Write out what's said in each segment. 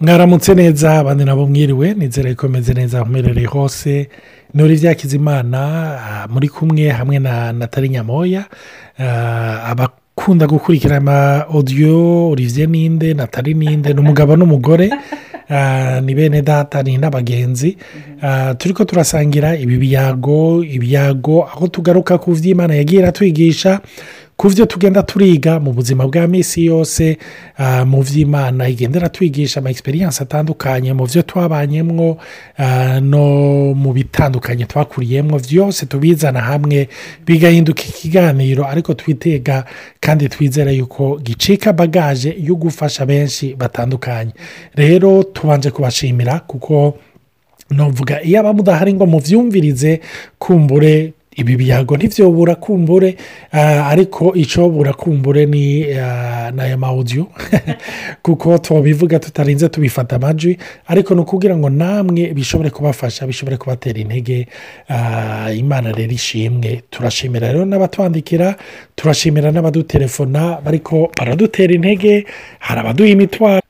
mwaramutse neza abandi nabo mwiriwe nizere ko meze neza aho uherereye hose nuri byakizimana muri kumwe hamwe na natali nyamoya. Abakunda gukurikira ama odiyo olivier ninde natali ninde ni umugabo n'umugore. Ni bene data ni n'abagenzi. Turi ko turasangira ibi biyago ibyago aho tugaruka ku by'imana yagiye iratwigisha. Ku byo tugenda turiga mu buzima bwa minsi yose mu by'imana. Igendera twigisha ama egisperiyanse atandukanye mu byo twabanyemo no mu bitandukanye twakuriyemo byose tubizana hamwe bigahinduka ikiganiro ariko twitega kandi twizere yuko gicika bagaje yo gufasha benshi batandukanye. Rero tubanje kubashimira kuko nuvuga iyo aba mudahari ngo mubyumvirize kumbure ibi biyago ntibyobura kumbure ariko icyo burakumbure ni aya mawudiyo kuko tubivuga tutarinze tubifata amajwi ariko ni ukubwira ngo namwe bishobore kubafasha bishobore kubatera intege imana rero ishimwe. Turashimira rero n'abatwandikira turashimira n'abadutelefona bariko baradutera intege hari abaduha imitwaro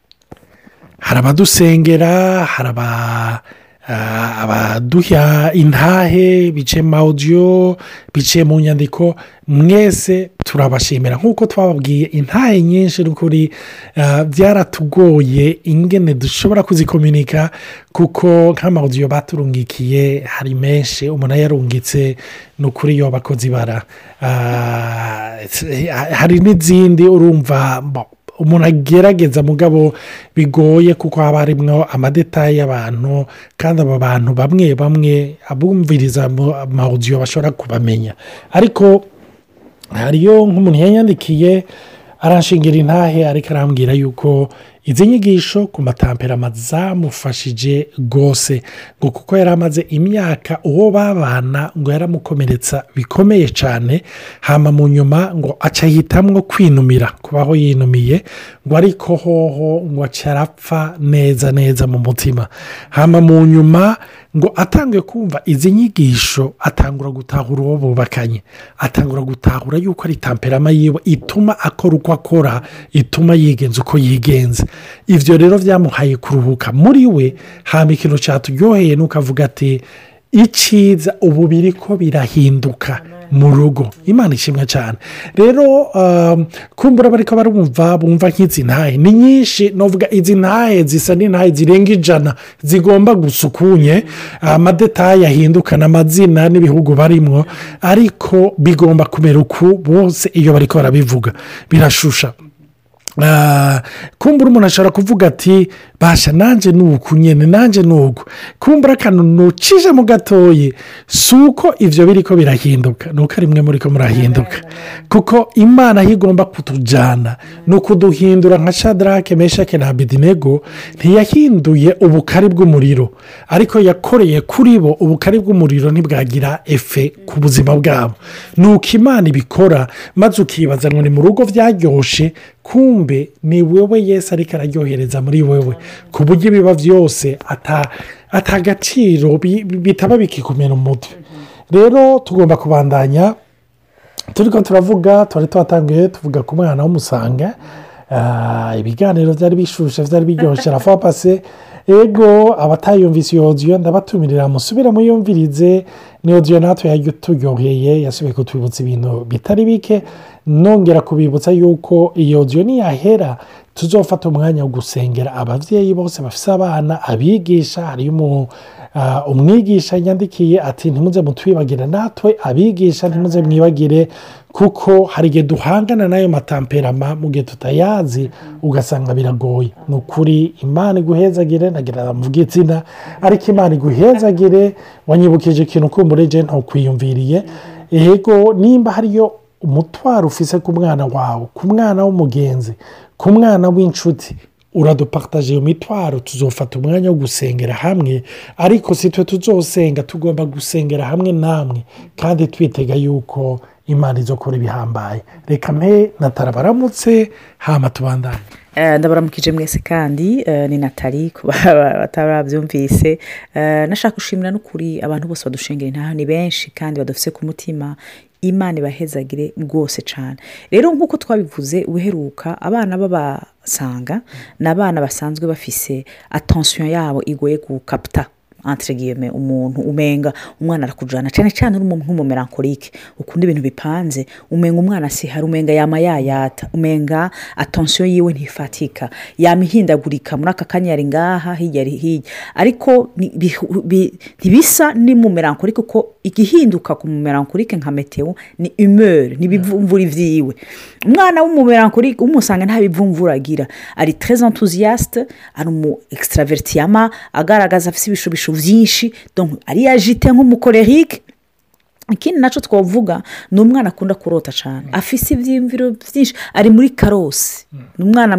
hari abadusengera hari aba abaduha intahe biciye mu mawudiyo biciye mu nyandiko mwese turabashimira. Nk'uko twababwiye intahe nyinshi n'ukuri byaratugoye ingene dushobora kuzikominika kuko nk'amawudiyo baturungikiye hari menshi umuntu yarungitse ni ukuri yo bakoze ibara. Hari n'izindi urumva umuntu agerageza mugabo bigoye kuko haba harimo amadetayi y'abantu kandi aba bantu bamwe bamwe abumviriza amawudiyo bashobora kubamenya. Ariko hariyo nk'umuntu yanyandikiye arashingira intahe ariko arambwira yuko izi nyigisho ku matamperama zamufashije rwose ngo kuko yari amaze imyaka uwo babana ngo yaramukomeretsa bikomeye cyane hama mu nyuma ngo aca yitamwo kwinumira kubaho yinumiye ngo ariko hoho ngo arapfa neza neza mu mutima. Hama mu nyuma ngo atange kumva izi nyigisho atangura gutahura uwo bubakanye. Atangura gutahura yuko ari tamperama yiwe ituma akora uko akora ituma yigenza uko yigenza. Ibyo rero byamuhaye kuruhuka. Muri we hamba ikintu cyaturyoheye nuko avuga ati icyiza ubu biri ko birahinduka mu rugo. Imana ishimwe cyane rero kumbura bari ko barumva bumva nk'izi ntahe ni nyinshi navuga izi ntahe zisa n'intahe zirenga ijana zigomba gusukunye. Amadetaye ahindukana amazina n'ibihugu barimo ariko bigomba kumera uku bose iyo bari ko barabivuga. Birashusha. Kumbura umuntu ashobora kuvuga ati basha nanjye ni uku nyine nanjye ni uku kumbura akantu ntucije mu gatoya si uko ibyo biri ko birahinduka ni uko rimwe muri ko murahinduka. Kuko imana aho igomba kutujyana ni ukuduhindura nka shadarake meshake na abidinego ntiyahinduye ubukari bw'umuriro. Ariko yakoreye kuri bo ubukari bw'umuriro ntibwagira efe ku buzima bwabo. Ni uko imana ibikora maze ukibaza ngo ni mu rugo byaryoshye kumbe ni wowe yesi ariko araryohereza muri wowe ku buryo ibiba byose atagaciro bitaba bikikumena umutwe rero tugomba kubandanya turi ko turavuga tuba twatangiye tuvuga ku mwana w'umusanga ibiganiro byari bishushe byari biryoshye rafa pase ego abatayumvise iyo odiyo ndabatumirira musubire muyumvirize ni odiyo natwe turyoheye yasubiye kutwibutsa ibintu bitari bike nongera kubibutsa yuko iyo odiyo niyahera tuzofata umwanya wo gusengera ababyeyi bose bafite abana abigisha. Hariyo umwigisha yandikiye ati ntimuze mutwibagire natwe. Abigisha ntimuze mwibagire kuko hari igihe duhangana n'ayo matamperama mu gihe tutayazi. Ugasanga biragoye. Ni ukuri imana iguhezagire nagira mvuga izina. Ariko imana iguhezagire wanyibukije ikintu kumurege ntukwiyumviriye yego nimba hariyo umutwaro ufise ku mwana wawe ku mwana w'umugenzi ku mwana w'inshuti. Uradupakitaje iyo mitwaro tuzofata umwanya wo gusengera hamwe ariko si twe tuzosenga tugomba gusengera hamwe namwe kandi twitega yuko imana izokora ibihambaye reka mpe natara baramutse hama tubandanye. Ndabaramukije mwese kandi ni natali batarabyumvise nashaka gushimira n'ukuri abantu bose badushengera intaha ni benshi kandi badufise ku mutima. Imana ibahezagire rwose cyane rero nk'uko twabivuze uheruka abana b'abasanga ni abana basanzwe bafise atansiyo yabo igoye gukaputa antiregiyeme umuntu umenga umwana arakujyana cyane cyane uri nk'umumerankorike ukunda ibintu bipanze. Umenga umwana asihara umenga yama yayata. Umenga atansiyo yiwe ntifatika. Yama ihindagurika muri aka kanya yari ngaha hirya ari hirya. Ariko ni- ntibisa n'umumerankorike kuko igihinduka ku mumerankorike nka meteo ni humeur n'ibivumvura ibyiwe umwana w'umumerankorike umusanga nta bivumvura agira. Ari enthousiaste ari umu extravertiyama agaragaza afite ibishobisho byinshi. Donc ari yajite nk'umukorerike ikindi na cyo twavuga ni umwana akunda kurota cyane afise ibyiyumviro byinshi ari muri karosi. Ni umwana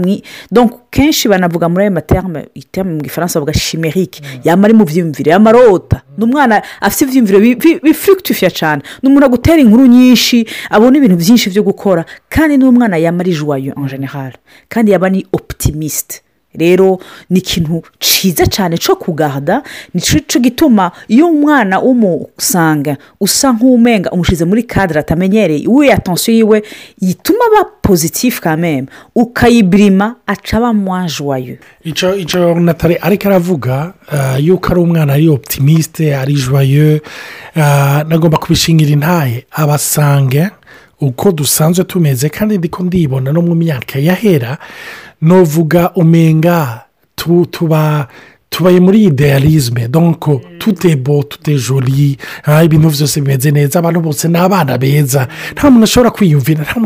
donc kenshi banavuga muri ayo materme mu gifaransa bavuga chimerike yaba ari mu byiyumviro yaba arota. Ni umwana afite ibyiyumviro bi- bi- bifurikitifiya cyane ni umuntu agutera inkuru nyinshi abona ibintu byinshi byo gukora. Kandi ni umwana yaba ari joyeux en general kandi yaba ni optimisite rero ni ikintu cyiza cyane cyo kugarada ni cyo gituma iyo umwana umusanga usa nk'umenga umushyize muri kadire atamenyereye we atansiyo yiwe yituma aba pozitifu kameme ukayibirima aca aba mwajuwayo icyo natali ariko aravuga ah, yuko ari umwana ari optimisite ari joyeux ah, nagomba kubishingira intaye abasange uko dusanzwe tumeze kandi ndiko ndibona no mu myaka yahera novuga umenga tu- tuba tubaye muri idealisme donko tute bo tute joli. Ah, ibintu byose bimeze neza abantu bose ni abana beza. Nta muntu ashobora kwiyumvira nta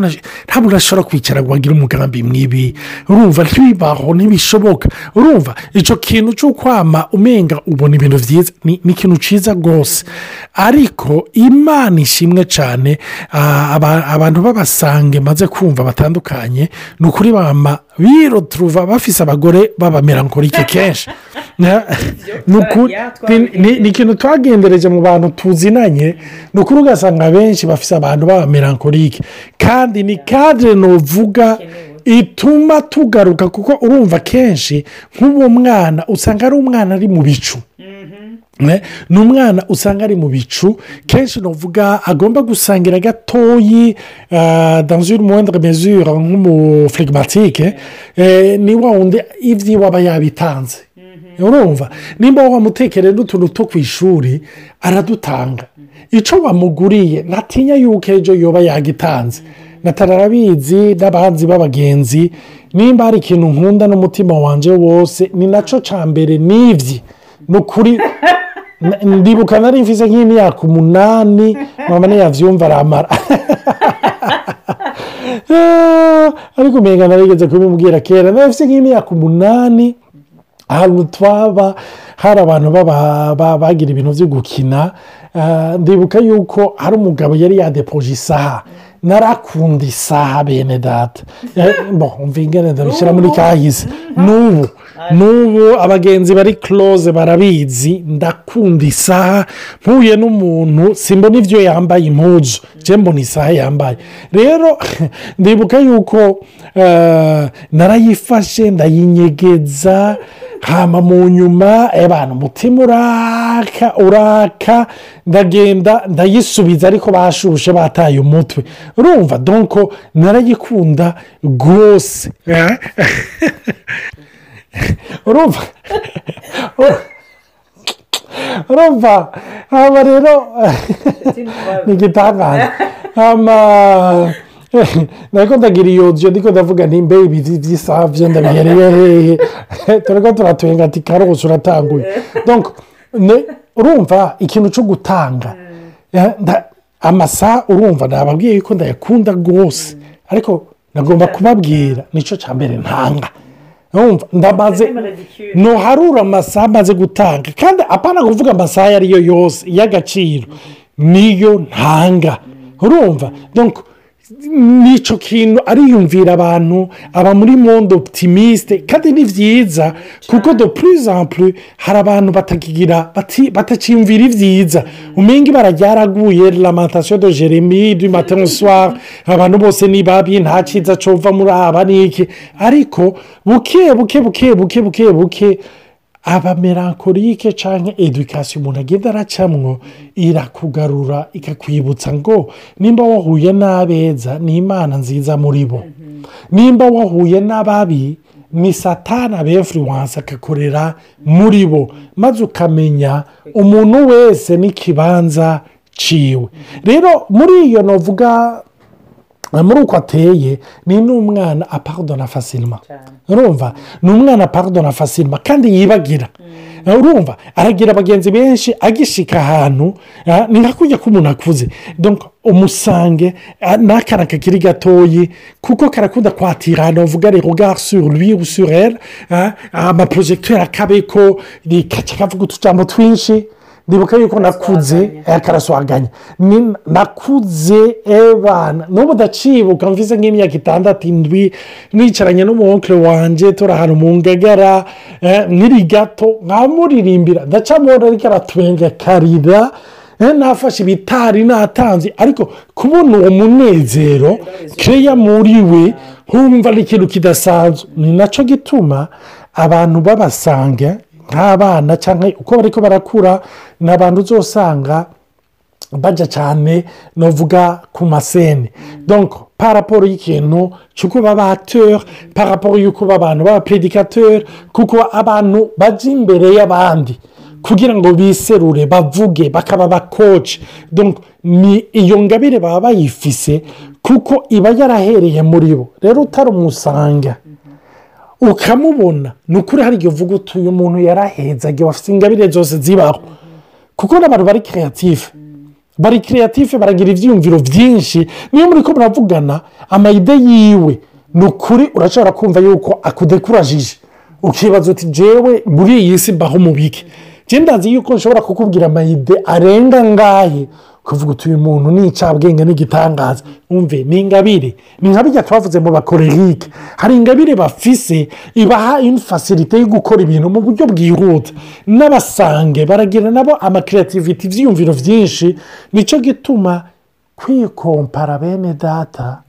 muntu ashobora kwicara ngo agire umugambi mwibi. Urumva ntibibaho ntibishoboka. Urumva icyo kintu cyo kwama umenga ubona ibintu byiza ni ikintu cyiza rwose. Ariko imana ishimwe cyane ah, aba- abantu b'abasange maze kumva batandukanye ni ukuri bama biroturuva bafise abagore b'abamerankorike kenshi. Ni ikintu twagendereje mu bantu tuzinanye ni ukuri ugasanga benshi bafise abantu b'abamerankorike kandi ni kadire nuvuga ituma tugaruka kuko urumva kenshi nk'uwo mwana usanga ari umwana ari mu bicu. Ne? ni umwana usanga ari mu bicu. Kenshi nuvuga agomba gusangira gatoyi dans une moindre mesure nk'umufirigimatike ni wa wundi ibyiwe aba yabitanze. Urumva? Nimba wamutekereye n'utuntu two ku ishuri aradutanga icyo wamuguriye ntatinya yuko ejo yoba yagitanze. Natara arabizi n'abanzi b'abagenzi nimba hari ikintu nkunda n'umutima wanjye wose ni na cyo cya mbere n'ibyi ni ukuri ndibuka nari mfise nk'imyaka umunani mama ntiyabyumva aramara. Ariko umenga narigeze kubimubwira kera nari mfise nk'imyaka umunani ahantu twaba hari abantu bagira ibintu byo gukina. Ah, ndibuka yuko hari umugabo yari yadepoje isaha. Narakunda isaha bene data Eh, umva ingene ndabishyira muri kahise n'ubu n'ubu abagenzi bari close barabizi ndakunda isaha mpuye n'umuntu simbona ibyo yambaye impuzu njye mbona isaha yambaye rero ndibuka yuko eh, narayifashe ndayinyegeza hama mu nyuma ebana umutima uraka uraka ndagenda ndayisubiza ariko bashushe bataye umutwe. Urumva donko narayikunda rwose. Eh? urumva? Urumva? Haba rero ni igitangaza hama ntabwo ndagira iyo nzu ndiko ndavuga nimba ibiti by'isaha byo ndabihereye hehe turi ko turatwenga ati karose uratanguye urumva ikintu cyo gutanga amasaha urumva nababwiye yuko ndayakunda rwose ariko nagomba kubabwira ni cyo cya mbere ntanga ndamaze ntuharura amasaha amaze gutanga kandi apana kuvuga amasaha ayo ari yo yose y'agaciro niyo ntanga urumva ni cyo kintu ariyumvira abantu aba muri monde optimiste kandi ni byiza kuko en plus hari abantu batakigira batakiyumvira ibyiza umenga ibara ryaraguye lamantation de jeremy du soir abantu bose ni babi nta cyiza cova muri aba n'iki ariko buke buke buke buke buke buke aba melancholique cyangwa edukasiyo umuntu agenda aracamwo irakugarura ikakwibutsa ngo nimba wahuye n'abeza ni imana nziza muri bo. Nimba wahuye n'ababi ni satana befuriwanse akakorera muri bo. Maze ukamenya umuntu wese n'ikibanza ciwe. Rero muri iyo navuga muri uko ateye ni n'umwana aparidona fasilima urumva? Ni umwana aparidona fasilima kandi yibagira. Urumva? Aragira abagenzi benshi agishika ahantu ni nka kujya k'umuntu akuze. Umusange n'akana kakiri gatoyi kuko karakunda kwatira ahantu bavuga rero gasuru rw'irusurere amaporojegiteri akabeko kavuga utujambo twinshi. Ndibuka yuko nakuze karaswaganya nakuze ebana n'ubu ndacibuka mvise nk'imyaka itandatu indwi nicaranye n'umuwonkere wanjye turi ahantu mu ngagara nkiri gato nkamuririmbira. Ndacamubona ariko aratubengekarira nafashe ibitari natanze. Ariko kubona uwo munezero keya muri we nkumva ari ikintu kidasanzwe. Ni na cyo gituma abantu babasanga nk'abana cyangwa uko bari ko barakura ni abantu uzasanga bajya cyane navuga ku masene. Donko paraporo y'ikintu cyo kuba abateur paraporo y'uko abantu b'abapredikateur kuko abantu bajya imbere y'abandi kugira ngo biserure bavuge bakaba abakoci ni iyo ngabire baba bayifise kuko iba yarahereye muri bo. Rero utarumusanga ukamubona ni ukuri hari igihe uvuga uti uyu muntu yarahezaga afite ingabire zose zibaho. Kuko n'abantu bari kireyatifu bari kireyatifu baragira ibyiyumviro byinshi niyo muri ko muravugana amayide yiwe ni ukuri urashobora kumva yuko akudekurajije. Ukibaza uti jewe muri iyi si mbaho umubike ndazi yuko nshobora kukubwira amayide arenga ngahe ukavuga uti uyu muntu ni icabwenge n'igitangaza. Wumve ni ingabire. Ni nka bijya twavuze mu bakorerike. Hari ingabire bafise ibaha infasirite yo gukora ibintu mu buryo bwihuta. N'abasange baragira nabo amakiriyativiti ibyiyumviro byinshi ni cyo gituma kwikompara bene data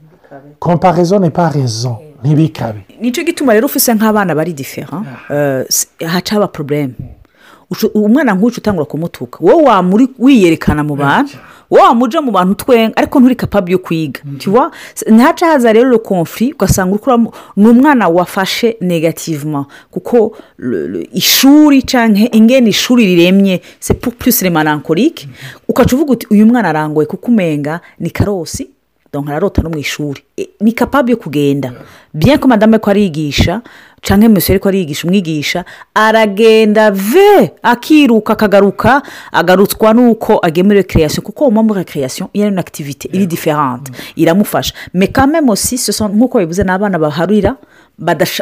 komparezo ni parezo ntibikabe ni cyo gituma rero ufise nk'abana bari difera haca haba porobuleme umwana nk'ucu utangura kumutuka. Wowe wamuri wiyerekana mu bantu wowe wamuja mu bantu twenga ariko nturi kapabi yo kwiga. Ntaca haza rero konfi ugasanga ni umwana wafashe negativuma kuko ishuri cyangwa ingene ishuri riremye se purisi remanankorike ukaca uvuga uti uyu mwana arangoye kuko umenga ni karosi ararota no mu ishuri. Ni kapabi yo kugenda. Ko madame ko arigisha cyangwa umusore ko arigisha umwigisha aragenda ve akiruka akagaruka agarutswa n'uko agemura kereyasiyo kuko mpamvu kereyasiyo iyo ari akitivite iri diferante iramufasha. Mekame mosi nk'uko bivuze ni abana baharurira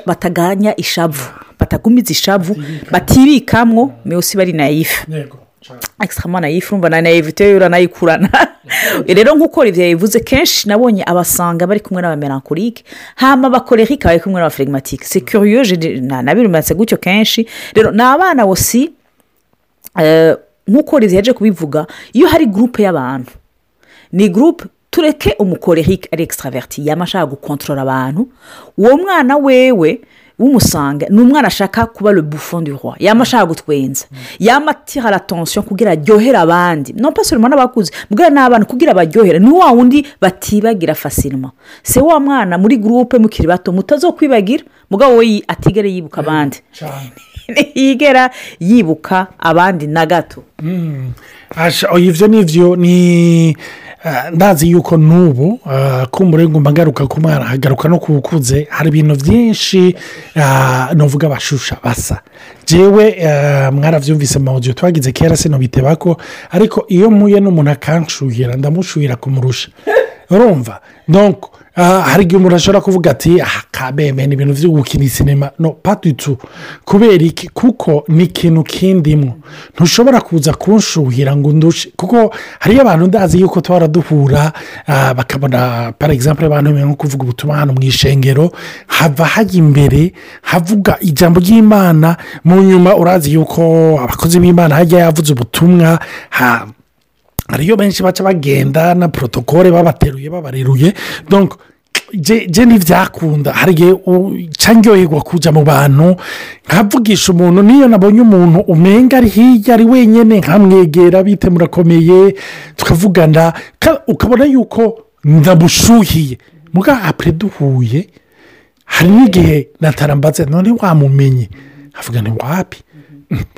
bataganya ishavu batagumiza ishavu batibikamwo meosi bari nayifu ekisitara nayifu urumva na nayifu itewe uranayikurana rero nk'uko ibyo bivuze kenshi nabonye abasanga bari kumwe n'abamerankorike hama abakorerike bari kumwe n'abafirimatike sekuriyoje nabirumatse gutyo kenshi. Rero ni abana bosi nk'uko yaje kubivuga iyo hari gurupe y'abantu ni gurupe tureke umukorerike ari ekisitaraveriti yaba ashaka gukontorora abantu uwo mwana wewe w'umusanga ni umwana ashaka kuba le bufon du roi. Yaba ashaka gutwenza. Yaba atira atansiyo kugira aryohere abandi. No pasirima n'abakuze mbwira n'abana kugira baryohere. Ni wa wundi batibagira fasirima se wa mwana muri gurupe mukiri bato mutazokwibagira mugabo we atigere yibuka abandi. Yigera yibuka abandi na gato. Ibyo ni byo ni ndazi yuko n'ubu kumbure ngomba ngaruka ku mwana hagaruka no ku bukuze hari ibintu byinshi navuga abashusha basa. Jewe mwarabyumvise mu mawudiyo twagize kera sino biteba ko ariko iyo mpuye n'umuntu akanshuhira ndamushuhira kumurusha. Urumva hari igihe umuntu ashobora kuvuga ati aha kabeme ni ibintu byo gukina sinema no patitu kubera iki? Kuko ni ikintu kindimwo ntushobora kuza kunshuhira ngo ndushe. Kuko hariyo abantu ndazi yuko tuhora duhura bakabona para egisampure abantu nko kuvuga ubutumwa hano mu ishengero hava hajya imbere havuga ijambo ry'imana mu nyuma urazi yuko abakozi b'imana hajya yavuze ubutumwa hariyo benshi baca bagenda na porotokole babateruye babareruye. Je ntibyakunda hari igihe uryoherwa kujya mu bantu nkavugisha umuntu niyo nabonye umuntu umenga ari hirya ari wenyine nkamwegera bite murakomeye tukavugana. Ka- ukabona yuko ndamushuhiye muga apure duhuye. Hari n'igihe natarambaze none wamumenye. Avuga ni wapi?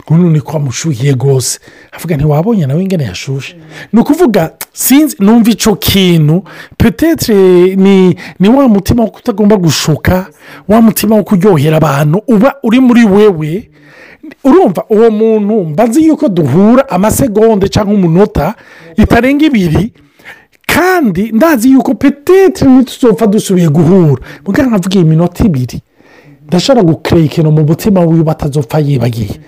Ni ko amushuhiye rwose avuga ntiwabonye nawe ingene yashushe. Ni ukuvuga sinzi numva icyo kintu. Petetre ni ni wa mutima wo kutagomba gushuka wa mutima wo kuryohera abantu uba uri muri wewe. Urumva uwo muntu mbazi yuko duhura amasegonde cyangwa umunota itarenga ibiri. Kandi ndazi yuko petetre ntituzopfa dusubiye guhura. Muganga nkavuga iyi minota ibiri. Ndashobora gukerera ikintu mu mutima wiwe atazopfa yibagiye.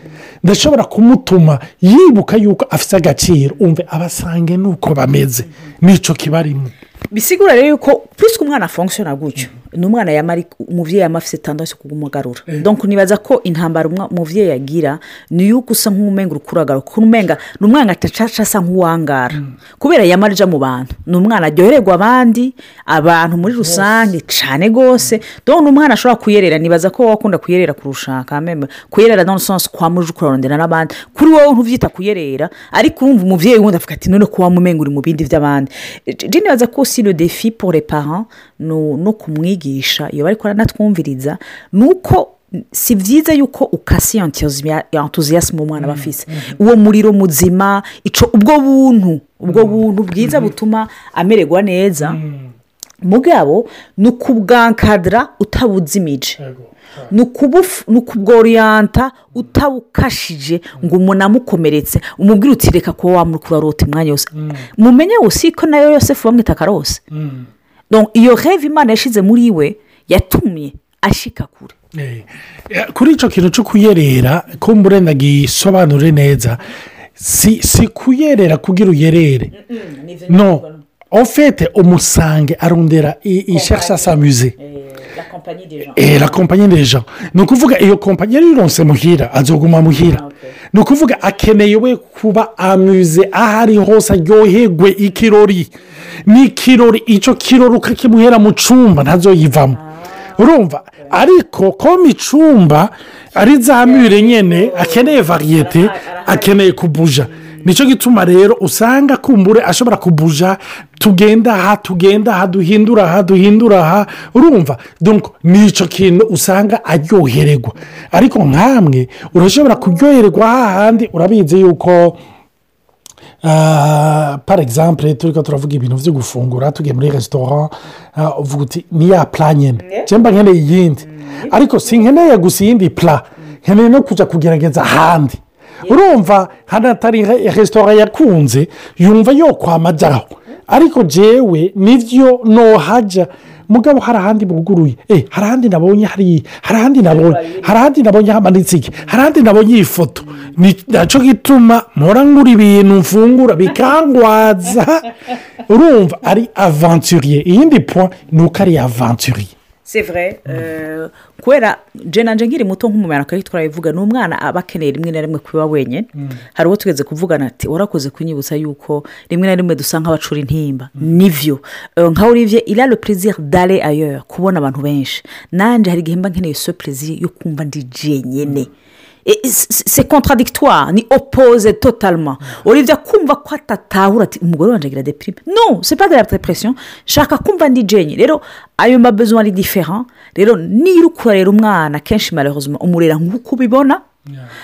Ndashobora kumutuma yibuka yuko afite agaciro. Umve abasange nuko bameze. N'icyo kibarimo bisigura rero yuko purisike umwana afongishona gutyo. Ni umwana yamara umubyeyi yaba afite tandatu kumugarura donc nibaza ko intambara umubyeyi agira ni yuko usa nk'umenga uri kuragara kuko umenga ni umwana atacaca asa nk'uwangara. Kubera yamara ija mu bantu. Ni umwana aryohererwa abandi abantu muri rusange cyane rwose. Ni umwana ashobora kuyerera nibaza ko wowe akunda kuyerera kurusha kameme kuyerera le sens kwa muje ukurarondera n'abandi. Kuri wowe ntubyita kuyerera ariko wumva umubyeyi wundi avuga ati none ko wamumenga uri mu bindi by'abandi je nibaza ko si le defi pour les parents no no kumwigisha iyo bari kuranatwumviriza ni uko si byiza yuko ukasi entuziyasime umwana aba afise. Uwo muriro muzima ico ubwo buntu ubwo buntu bwiza butuma amererwa neza. Mugabo ni ukubwankadara utabuzimije. Ni ukubworiyanta utabukashije ngo umuntu amukomeretse. Umubwire uti reka kuba wamukurarota umwanya wose. Mumenye wose ko na yo yose bamwita karose iyo reve imana yashyize muri we yatumye ashika kure Eh, eh, kuri icyo kintu cyo kuyerera ko mburenda gisobanure neza si si kuyerera kugira uyerere. No ofete umusange arondera ishyashya samuze Eh, la kompanyi deja ni ukuvuga iyo kompanyi yari ironse muhira azoguma muhira. Ni ukuvuga akeneye we kuba amuze aho ari hose aryoherwe ikirori. Ni ikirori icyo kirori ukakimuhera mu cyumba ntazoyivamo urumva ariko koma icumba ari za mure nyine akeneye variyete akeneye kubuja. Ni cyo gituma rero usanga kumbure ashobora kubuja tugenda aha tugenda aha duhindura aha duhindura aha urumva? Donc ni icyo kintu usanga aryohererwa. Ariko nkamwe urashobora kuryohererwa hahandi urabizi yuko Ah, par exemple turi ko turavuga ibintu byo gufungura tugiye muri resitora ah, uvuga uti ni ya pura nyine cyangwa nkeneye iyindi. Ariko si nkeneye gusa iyindi pura nkeneye no kujya kugerageza ahandi urumva hano atari re- resitora yakunze yumva yo kwamajyaho ariko jewe ni byo nohajya mugabo hari ahandi buguruye. Eh hari ahandi nabonye hari hari ahandi nabonye hari ahandi nabonye hamanitse iki hari ahandi nabonye iyi foto. Ni na cyo gituma mpora ngura ibintu mfungura bikangwaza. Urumva ari avanturiye iyindi po ni uko ari avanturiye c'est vrai. Kubera jenanje nkiri muto nk'umumaro akaba twarabivuga ni umwana aba akeneye rimwe na rimwe kuba wenyine. Hari uwo tugeze kuvugana ati warakoze kunyibutsa yuko rimwe na rimwe dusa nk'abacura intimba. Nibyo Eh, nka olivier iraro perezida dare ayo kubona abantu benshi. Nanjye hari igihe mba nkeneye so perezida yo kumva ndi jenyine. C'est contradictoire ni opposé totalement. Olivier kumva ko atatahura ati umugore wanjye agira deprime non c'est pas de la depression shaka kumva ndi jenye rero ayo mabezo ari different rero niba ukurera umwana kenshi malheureusement. Umurera nk'uko ubibona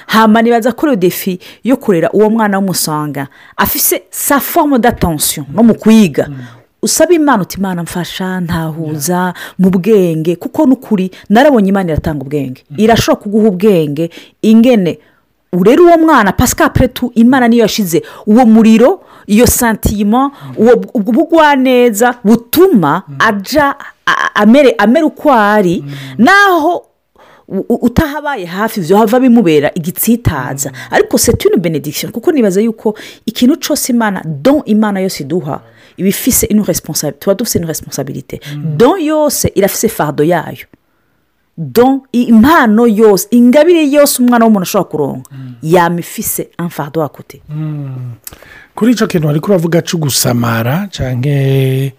hama nibaza iyo defi yo kurera uwo mwana w'umusanga afise sa forme d'attention no mu kwiga usaba imana uti imana mfasha ntahuza mu bwenge. Kuko n'ukuri narabonye imana iratanga ubwenge. Irashobora kuguha ubwenge. Ingene urera uwo mwana pasika tu imana niyo yashyize uwo muriro iyo santima uwo ubwo bugwaneza butuma ajya a- amere amera uko ari naho utahabaye hafi hava bimubera igitsitaza. Ariko setune benediction kuko nibaza yuko ikintu cyose imana don imana yose iduha iba ifise ino tuba dufite responsabilite don yose irafise fardo yayo don impano yose ingabire yose umwana w'umuntu ashobora kuronka yaba ifise fardo wakote kuri icyo kintu bari kuravuga cyo gusamara cyangwa eh,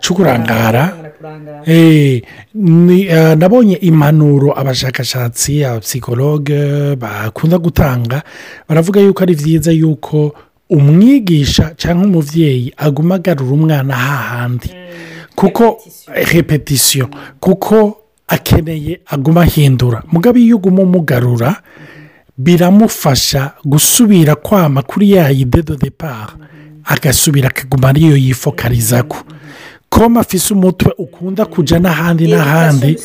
cyo kurangara Eh, eh, nabonye impanuro abashakashatsi abapsikologe bakunda gutanga. Baravuga yuko ari byiza yuko umwigisha cyangwa umubyeyi aguma agarura umwana hahandi kuko repetisiyo kuko akeneye aguma ahindura mugabo iyo uguma umugarura biramufasha gusubira kwama kuri ya ide do depara agasubira akaguma ariyo yifokarizaho koma afise umutwe ukunda kujya n'ahandi n'ahandi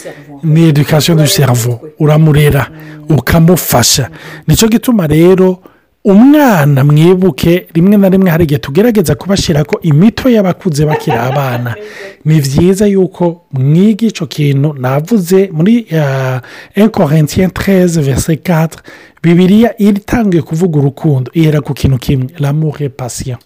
ni edukasiyo du servo uramurera ukamufasha. Nicyo gituma rero umwana mwibuke rimwe na rimwe hari igihe tugerageza kubashyira ko imitwe y'abakuze bakiri abana. Ni byiza yuko mwiga icyo kintu navuze muri enkorentiyen tereze verse katire bibiriya itangiye kuvuga urukundo. Ihera ku kintu kimwe. Lamure pasiyo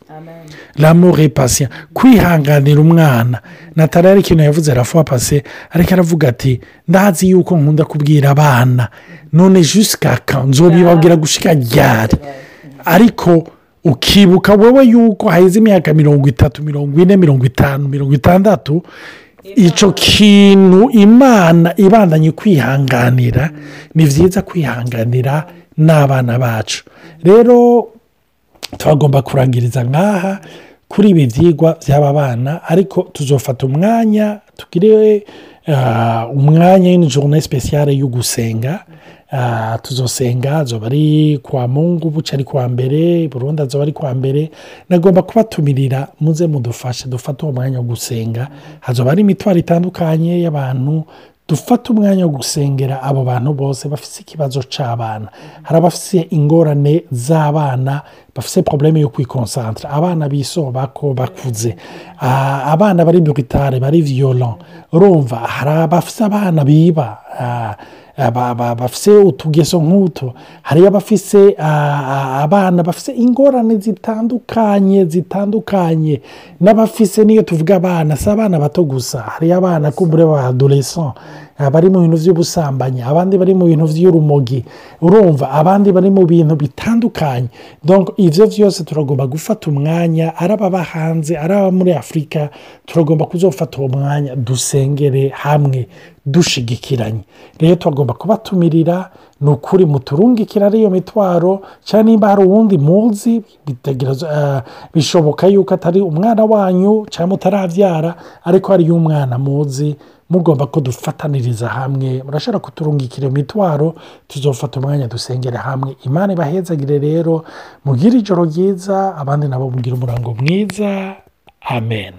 lamure pasiyo kwihanganira umwana. Natali ari ikintu yavuze arafuwa pase ariko aravuga ati ndazi yuko nkunda kubwira abana. None jusika nzobibabwira gushika ryari? Ariko ukibuka wowe yuko haheze imyaka mirongo itatu mirongo ine mirongo itanu mirongo itandatu icyo kintu imana ibandanye kwihanganira ni byiza kwihanganira n'abana bacu. Rero turagomba kurangiriza nk'aha kuri ibi byigwa by'aba bana ariko tuzofata umwanya tugire umwanya w'injoro sipesiyare yo gusenga. Tuzosenga zoba ari kwa mungu buca ari kwa mbere burundu zoba ari kwa mbere. Nagomba kubatumirira muze mudufashe dufate uwo mwanya wo gusenga. Hazoba ari imitwaro itandukanye y'abantu dufate umwanya wo gusengera abo bantu bose bafite ikibazo cy'abana hari abafite ingorane z'abana bafite porobuleme yo kwikonsantara abana bisoba ko bakuze abana bari bitare bari viyoron urumva hari abafite abana biba. Bafite utugeso nk'utu hariyo abafite abana bafite ingorane zitandukanye zitandukanye n'abafite niyo tuvuga abana si abana bato gusa hariyo abana kumbure ba adoreso bari mu bintu by'ubusambanyi abandi bari mu bintu by'urumogi urumva abandi bari mu bintu bitandukanye. Ibyo byose turagomba gufata umwanya ari ababa hanze ari aba muri afurika turagomba kuzofata uwo mwanya dusengere hamwe dushigikiranye. Rero tugomba kubatumirira ni ukuri muturungikira ariyo mitwaro cyangwa nimba hari uwundi muzi bishoboka yuko atari umwana wanyu cyangwa mutarabyara ariko hariyo umwana muzi mugomba ko dufataniriza hamwe. Murashobora kuturungikira imitwaro tuzofata umwanya dusengere hamwe. Imana ibahezagire rero mugire ijoro ryiza abandi nabo mugire umurango mwiza. Amen.